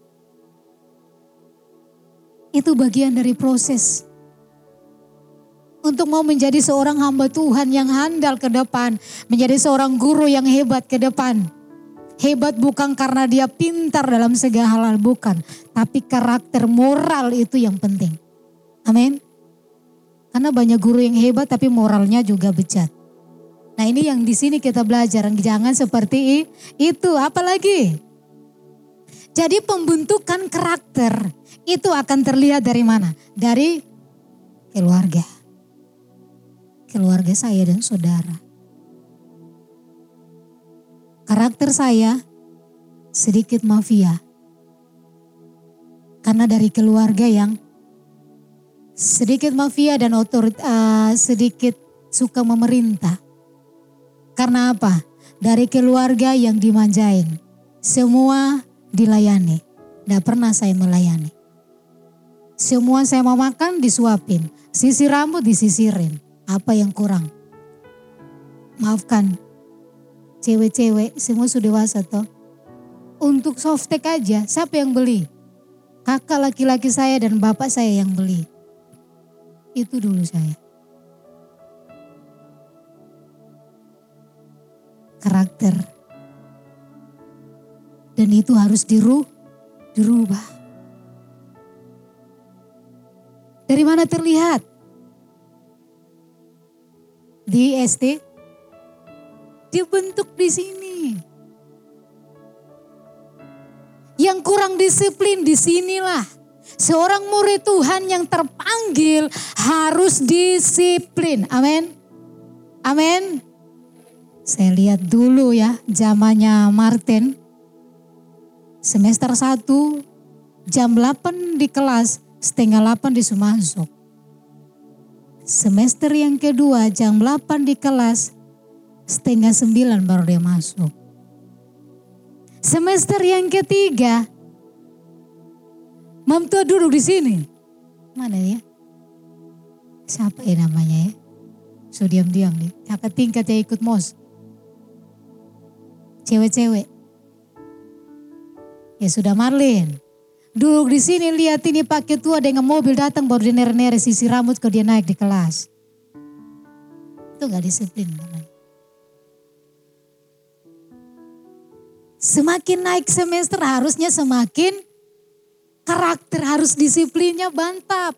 Itu bagian dari proses. Untuk mau menjadi seorang hamba Tuhan yang handal ke depan. Menjadi seorang guru yang hebat ke depan. Hebat bukan karena dia pintar dalam segala hal, bukan. Tapi karakter moral itu yang penting. Amin. Karena banyak guru yang hebat tapi moralnya juga bejat. Nah ini yang di sini kita belajar, jangan seperti itu. Apalagi? Jadi pembentukan karakter itu akan terlihat dari mana? Dari keluarga. Keluarga saya dan saudara. Karakter saya sedikit mafia. Karena dari keluarga yang sedikit mafia dan otorit, uh, sedikit suka memerintah karena apa? Dari keluarga yang dimanjain. Semua dilayani. Tidak pernah saya melayani. Semua saya mau makan disuapin. Sisi rambut disisirin. Apa yang kurang? Maafkan. Cewek-cewek semua sudah dewasa toh. Untuk softtek aja siapa yang beli? Kakak laki-laki saya dan bapak saya yang beli. Itu dulu saya. karakter. Dan itu harus diru, dirubah. Dari mana terlihat? Di SD dibentuk di sini. Yang kurang disiplin di sinilah. Seorang murid Tuhan yang terpanggil harus disiplin. Amin. Amin. Saya lihat dulu ya zamannya Martin. Semester 1 jam 8 di kelas, setengah 8 di masuk. Semester yang kedua jam 8 di kelas, setengah 9 baru dia masuk. Semester yang ketiga, Mam tua duduk di sini. Mana ya? Siapa ya namanya ya? So diam-diam nih. Kakak tingkat ya ikut mos cewek-cewek. Ya sudah Marlin. Duduk di sini lihat ini pakai tua dengan mobil datang baru dia nere-nere sisi rambut kalau dia naik di kelas. Itu gak disiplin. Semakin naik semester harusnya semakin karakter harus disiplinnya bantap.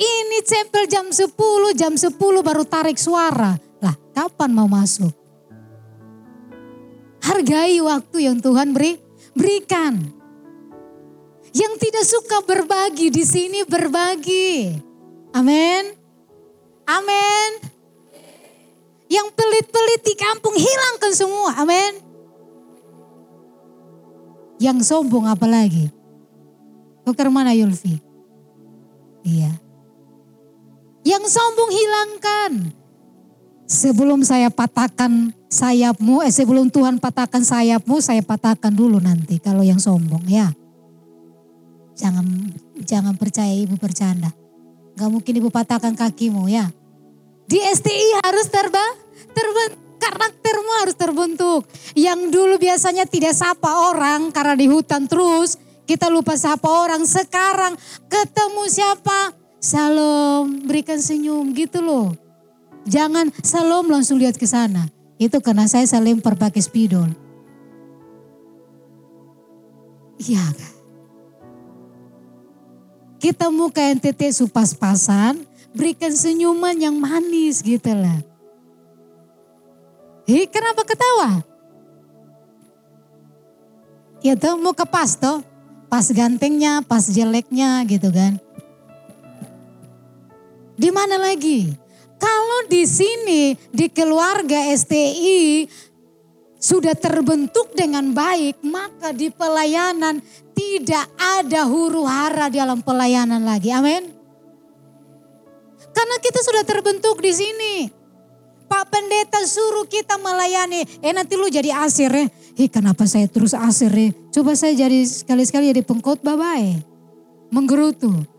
Ini cempel jam 10, jam 10 baru tarik suara. Lah kapan mau masuk? Hargai waktu yang Tuhan beri, berikan. Yang tidak suka berbagi di sini berbagi. Amin. Amin. Yang pelit-pelit di kampung hilangkan semua. Amin. Yang sombong apalagi? Tukar mana Yulfi? Iya. Yang sombong hilangkan. Sebelum saya patahkan sayapmu, eh sebelum Tuhan patahkan sayapmu, saya patahkan dulu nanti kalau yang sombong ya. Jangan jangan percaya ibu bercanda. Gak mungkin ibu patahkan kakimu ya. Di STI harus terbang, terbang Karaktermu harus terbentuk. Yang dulu biasanya tidak sapa orang karena di hutan terus. Kita lupa sapa orang. Sekarang ketemu siapa? Salam, berikan senyum gitu loh. Jangan salam langsung lihat ke sana. Itu karena saya saling pakai spidol. Iya kan? Kita muka NTT supas-pasan, berikan senyuman yang manis gitu lah. Hei kenapa ketawa? Ya tuh mau ke pas toh, pas gantengnya, pas jeleknya gitu kan. Di mana lagi? Kalau di sini di keluarga STI sudah terbentuk dengan baik, maka di pelayanan tidak ada huru hara dalam pelayanan lagi. Amin. Karena kita sudah terbentuk di sini. Pak pendeta suruh kita melayani. Eh nanti lu jadi asir ya. Eh kenapa saya terus asir ya. Coba saya jadi sekali-sekali jadi pengkhotbah baik. Menggerutu.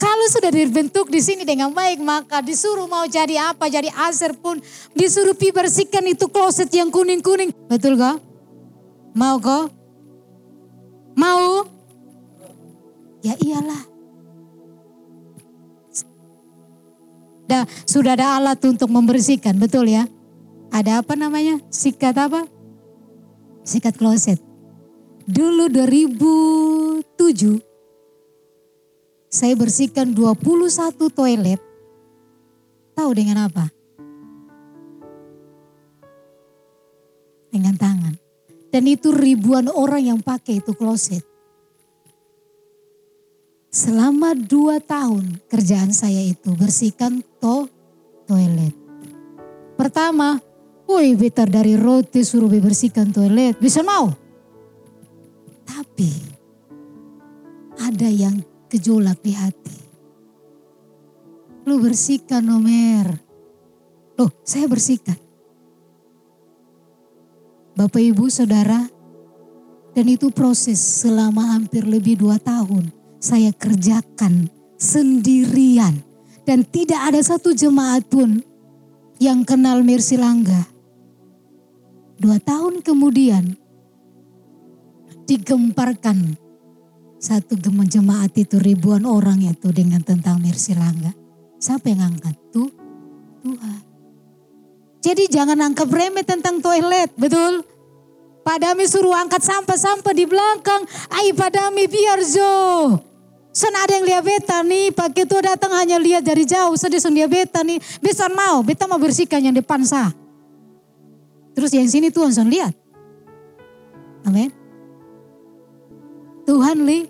Kalau sudah dibentuk di sini dengan baik, maka disuruh mau jadi apa, jadi aser pun disuruh pi bersihkan itu kloset yang kuning-kuning. Betul kok? Mau kok? Mau? Ya iyalah. Dah, sudah ada alat untuk membersihkan, betul ya? Ada apa namanya? Sikat apa? Sikat kloset. Dulu 2007 saya bersihkan 21 toilet. Tahu dengan apa? Dengan tangan. Dan itu ribuan orang yang pakai itu kloset. Selama dua tahun kerjaan saya itu bersihkan to toilet. Pertama, woi betar dari roti suruh bersihkan toilet. Bisa mau? Tapi ada yang gejolak di hati. Lu bersihkan Omer. Loh saya bersihkan. Bapak ibu saudara. Dan itu proses selama hampir lebih dua tahun. Saya kerjakan sendirian. Dan tidak ada satu jemaat pun yang kenal Mercy Langga. Dua tahun kemudian digemparkan satu jemaat itu ribuan orang itu dengan tentang Mercy Langga. Siapa yang angkat? Tuh, Tuhan. Jadi jangan angkat remeh tentang toilet, betul? Padami suruh angkat sampah-sampah di belakang. Ay padami biar zo. Sen ada yang lihat beta nih, Pak itu datang hanya lihat dari jauh. Sedih sen dia beta nih. Bisa mau, beta mau bersihkan yang depan sah. Terus yang sini Tuhan son lihat. Amin. Tuhan li.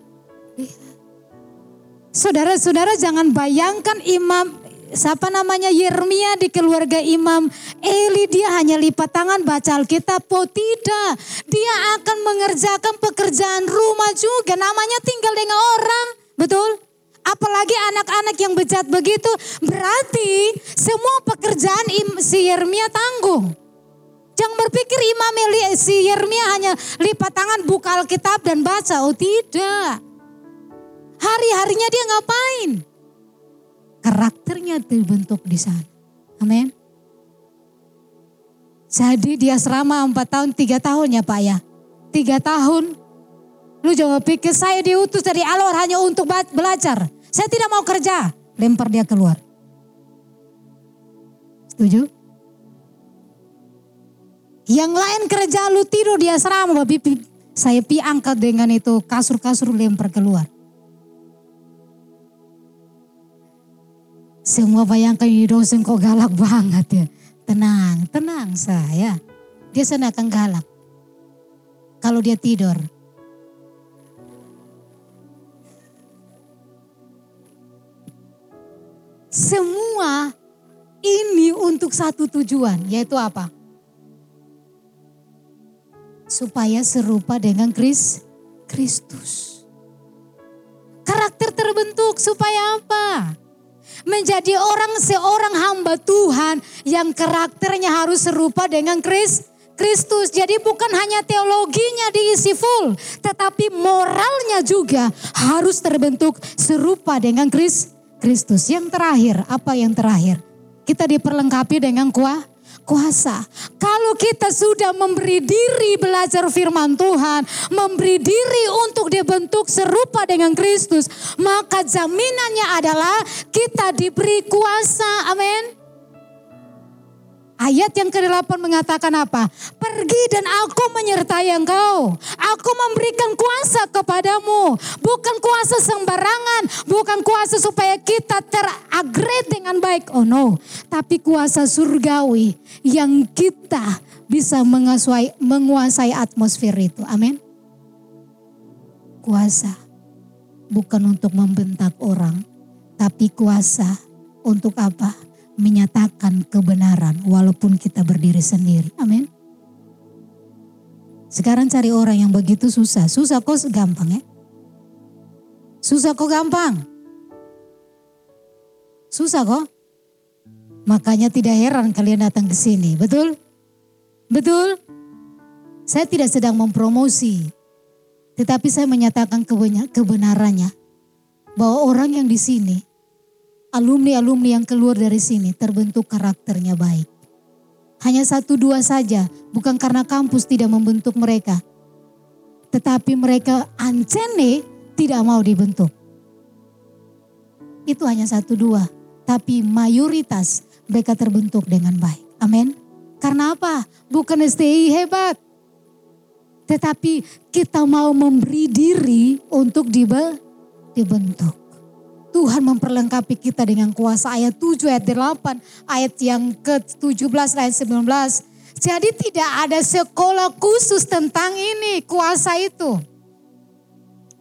Saudara-saudara jangan bayangkan imam siapa namanya Yeremia di keluarga Imam Eli dia hanya lipat tangan baca Alkitab. Oh tidak, dia akan mengerjakan pekerjaan rumah juga. Namanya tinggal dengan orang, betul? Apalagi anak-anak yang bejat begitu, berarti semua pekerjaan si Yeremia tanggung. Jangan berpikir Imam Eli, si Yeremia hanya lipat tangan buka Alkitab dan baca. Oh tidak. Hari-harinya dia ngapain? Karakternya terbentuk di sana. Amin. Jadi dia selama 4 tahun, 3 tahun ya Pak ya. 3 tahun. Lu jangan pikir saya diutus dari Allah hanya untuk belajar. Saya tidak mau kerja. Lempar dia keluar. Setuju? Yang lain kerja lu tidur di asrama, babi saya pi angkat dengan itu kasur-kasur lempar keluar. Semua bayangkan ini dosen kok galak banget ya. Tenang, tenang saya. Dia sana akan galak. Kalau dia tidur. Semua ini untuk satu tujuan, yaitu apa? Supaya serupa dengan Kris, Kristus. Karakter terbentuk supaya apa? Menjadi orang seorang hamba Tuhan yang karakternya harus serupa dengan Kris, Kristus. Jadi bukan hanya teologinya diisi full, tetapi moralnya juga harus terbentuk serupa dengan Kris, Kristus. Yang terakhir, apa yang terakhir? Kita diperlengkapi dengan kuah, kuasa. Kalau kita sudah memberi diri belajar firman Tuhan, memberi diri untuk dibentuk serupa dengan Kristus, maka jaminannya adalah kita diberi kuasa. Amin. Ayat yang ke-8 mengatakan apa? Pergi dan aku menyertai engkau. Aku memberikan kuasa kepadamu. Bukan kuasa sembarangan. Bukan kuasa supaya kita teragret dengan baik. Oh no. Tapi kuasa surgawi yang kita bisa menguasai, menguasai atmosfer itu. Amin. Kuasa bukan untuk membentak orang. Tapi kuasa untuk apa? Menyatakan kebenaran walaupun kita berdiri sendiri. Amin. Sekarang cari orang yang begitu susah. Susah kok gampang ya. Susah kok gampang. Susah kok. Makanya tidak heran kalian datang ke sini. Betul? Betul? Saya tidak sedang mempromosi. Tetapi saya menyatakan kebenarannya. Bahwa orang yang di sini alumni-alumni yang keluar dari sini terbentuk karakternya baik. Hanya satu dua saja, bukan karena kampus tidak membentuk mereka. Tetapi mereka ancene tidak mau dibentuk. Itu hanya satu dua. Tapi mayoritas mereka terbentuk dengan baik. Amin. Karena apa? Bukan STI hebat. Tetapi kita mau memberi diri untuk dibentuk. Tuhan memperlengkapi kita dengan kuasa ayat 7 ayat 8 ayat yang ke-17 ayat 19. Jadi tidak ada sekolah khusus tentang ini kuasa itu.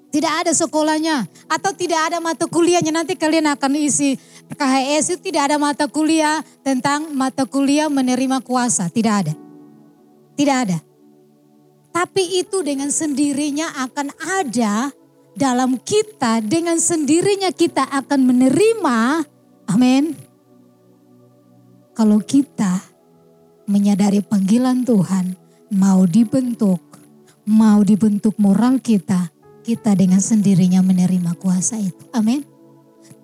Tidak ada sekolahnya atau tidak ada mata kuliahnya nanti kalian akan isi KHS itu tidak ada mata kuliah tentang mata kuliah menerima kuasa, tidak ada. Tidak ada. Tapi itu dengan sendirinya akan ada dalam kita dengan sendirinya kita akan menerima. Amin. Kalau kita menyadari panggilan Tuhan, mau dibentuk, mau dibentuk moral kita, kita dengan sendirinya menerima kuasa itu. Amin.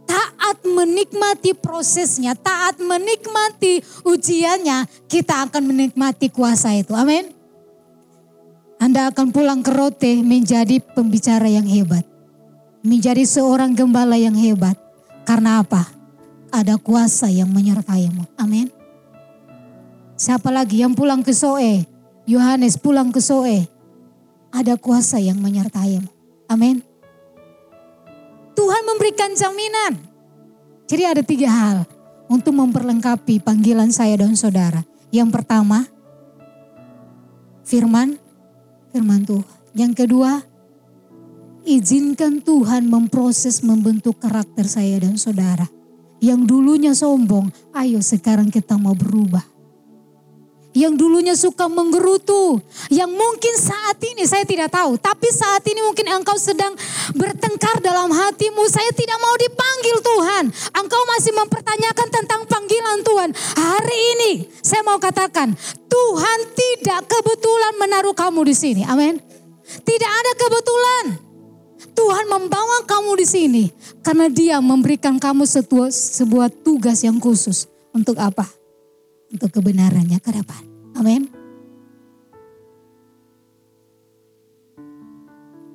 Taat menikmati prosesnya, taat menikmati ujiannya, kita akan menikmati kuasa itu. Amin. Anda akan pulang ke Rote menjadi pembicara yang hebat. Menjadi seorang gembala yang hebat. Karena apa? Ada kuasa yang menyertaimu. Amin. Siapa lagi yang pulang ke Soe? Yohanes pulang ke Soe. Ada kuasa yang menyertaimu. Amin. Tuhan memberikan jaminan. Jadi ada tiga hal untuk memperlengkapi panggilan saya dan saudara. Yang pertama, firman firman Tuhan. Yang kedua, izinkan Tuhan memproses membentuk karakter saya dan saudara. Yang dulunya sombong, ayo sekarang kita mau berubah yang dulunya suka menggerutu, yang mungkin saat ini saya tidak tahu, tapi saat ini mungkin engkau sedang bertengkar dalam hatimu, saya tidak mau dipanggil Tuhan. Engkau masih mempertanyakan tentang panggilan Tuhan. Hari ini saya mau katakan, Tuhan tidak kebetulan menaruh kamu di sini. Amin. Tidak ada kebetulan. Tuhan membawa kamu di sini karena Dia memberikan kamu sebuah, tugas yang khusus. Untuk apa? untuk kebenarannya ke depan. Amin.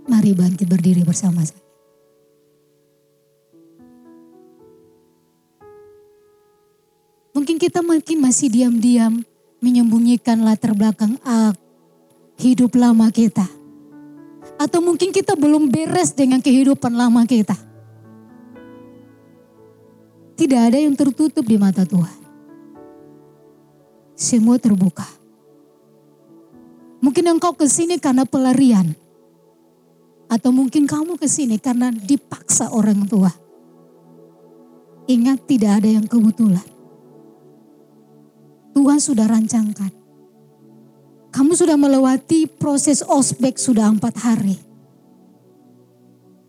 Mari bangkit berdiri bersama saya. Mungkin kita mungkin masih diam-diam menyembunyikan latar belakang ah, hidup lama kita. Atau mungkin kita belum beres dengan kehidupan lama kita. Tidak ada yang tertutup di mata Tuhan semua terbuka. Mungkin engkau ke sini karena pelarian. Atau mungkin kamu ke sini karena dipaksa orang tua. Ingat tidak ada yang kebetulan. Tuhan sudah rancangkan. Kamu sudah melewati proses ospek sudah empat hari.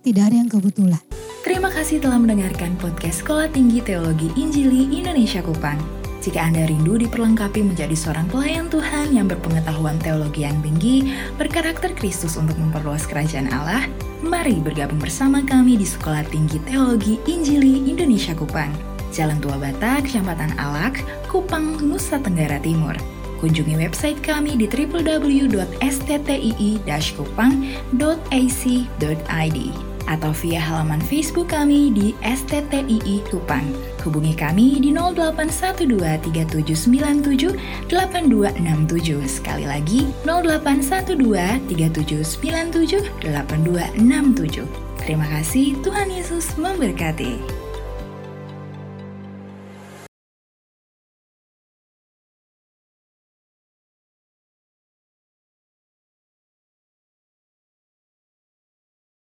Tidak ada yang kebetulan. Terima kasih telah mendengarkan podcast Sekolah Tinggi Teologi Injili Indonesia Kupang. Jika Anda rindu diperlengkapi menjadi seorang pelayan Tuhan yang berpengetahuan teologi yang tinggi, berkarakter Kristus untuk memperluas kerajaan Allah, mari bergabung bersama kami di Sekolah Tinggi Teologi Injili Indonesia Kupang. Jalan Tua Bata, Kecamatan Alak, Kupang, Nusa Tenggara Timur. Kunjungi website kami di www.sttii-kupang.ac.id atau via halaman Facebook kami di STTII Kupang. Hubungi kami di 081237978267. Sekali lagi 081237978267. Terima kasih, Tuhan Yesus memberkati.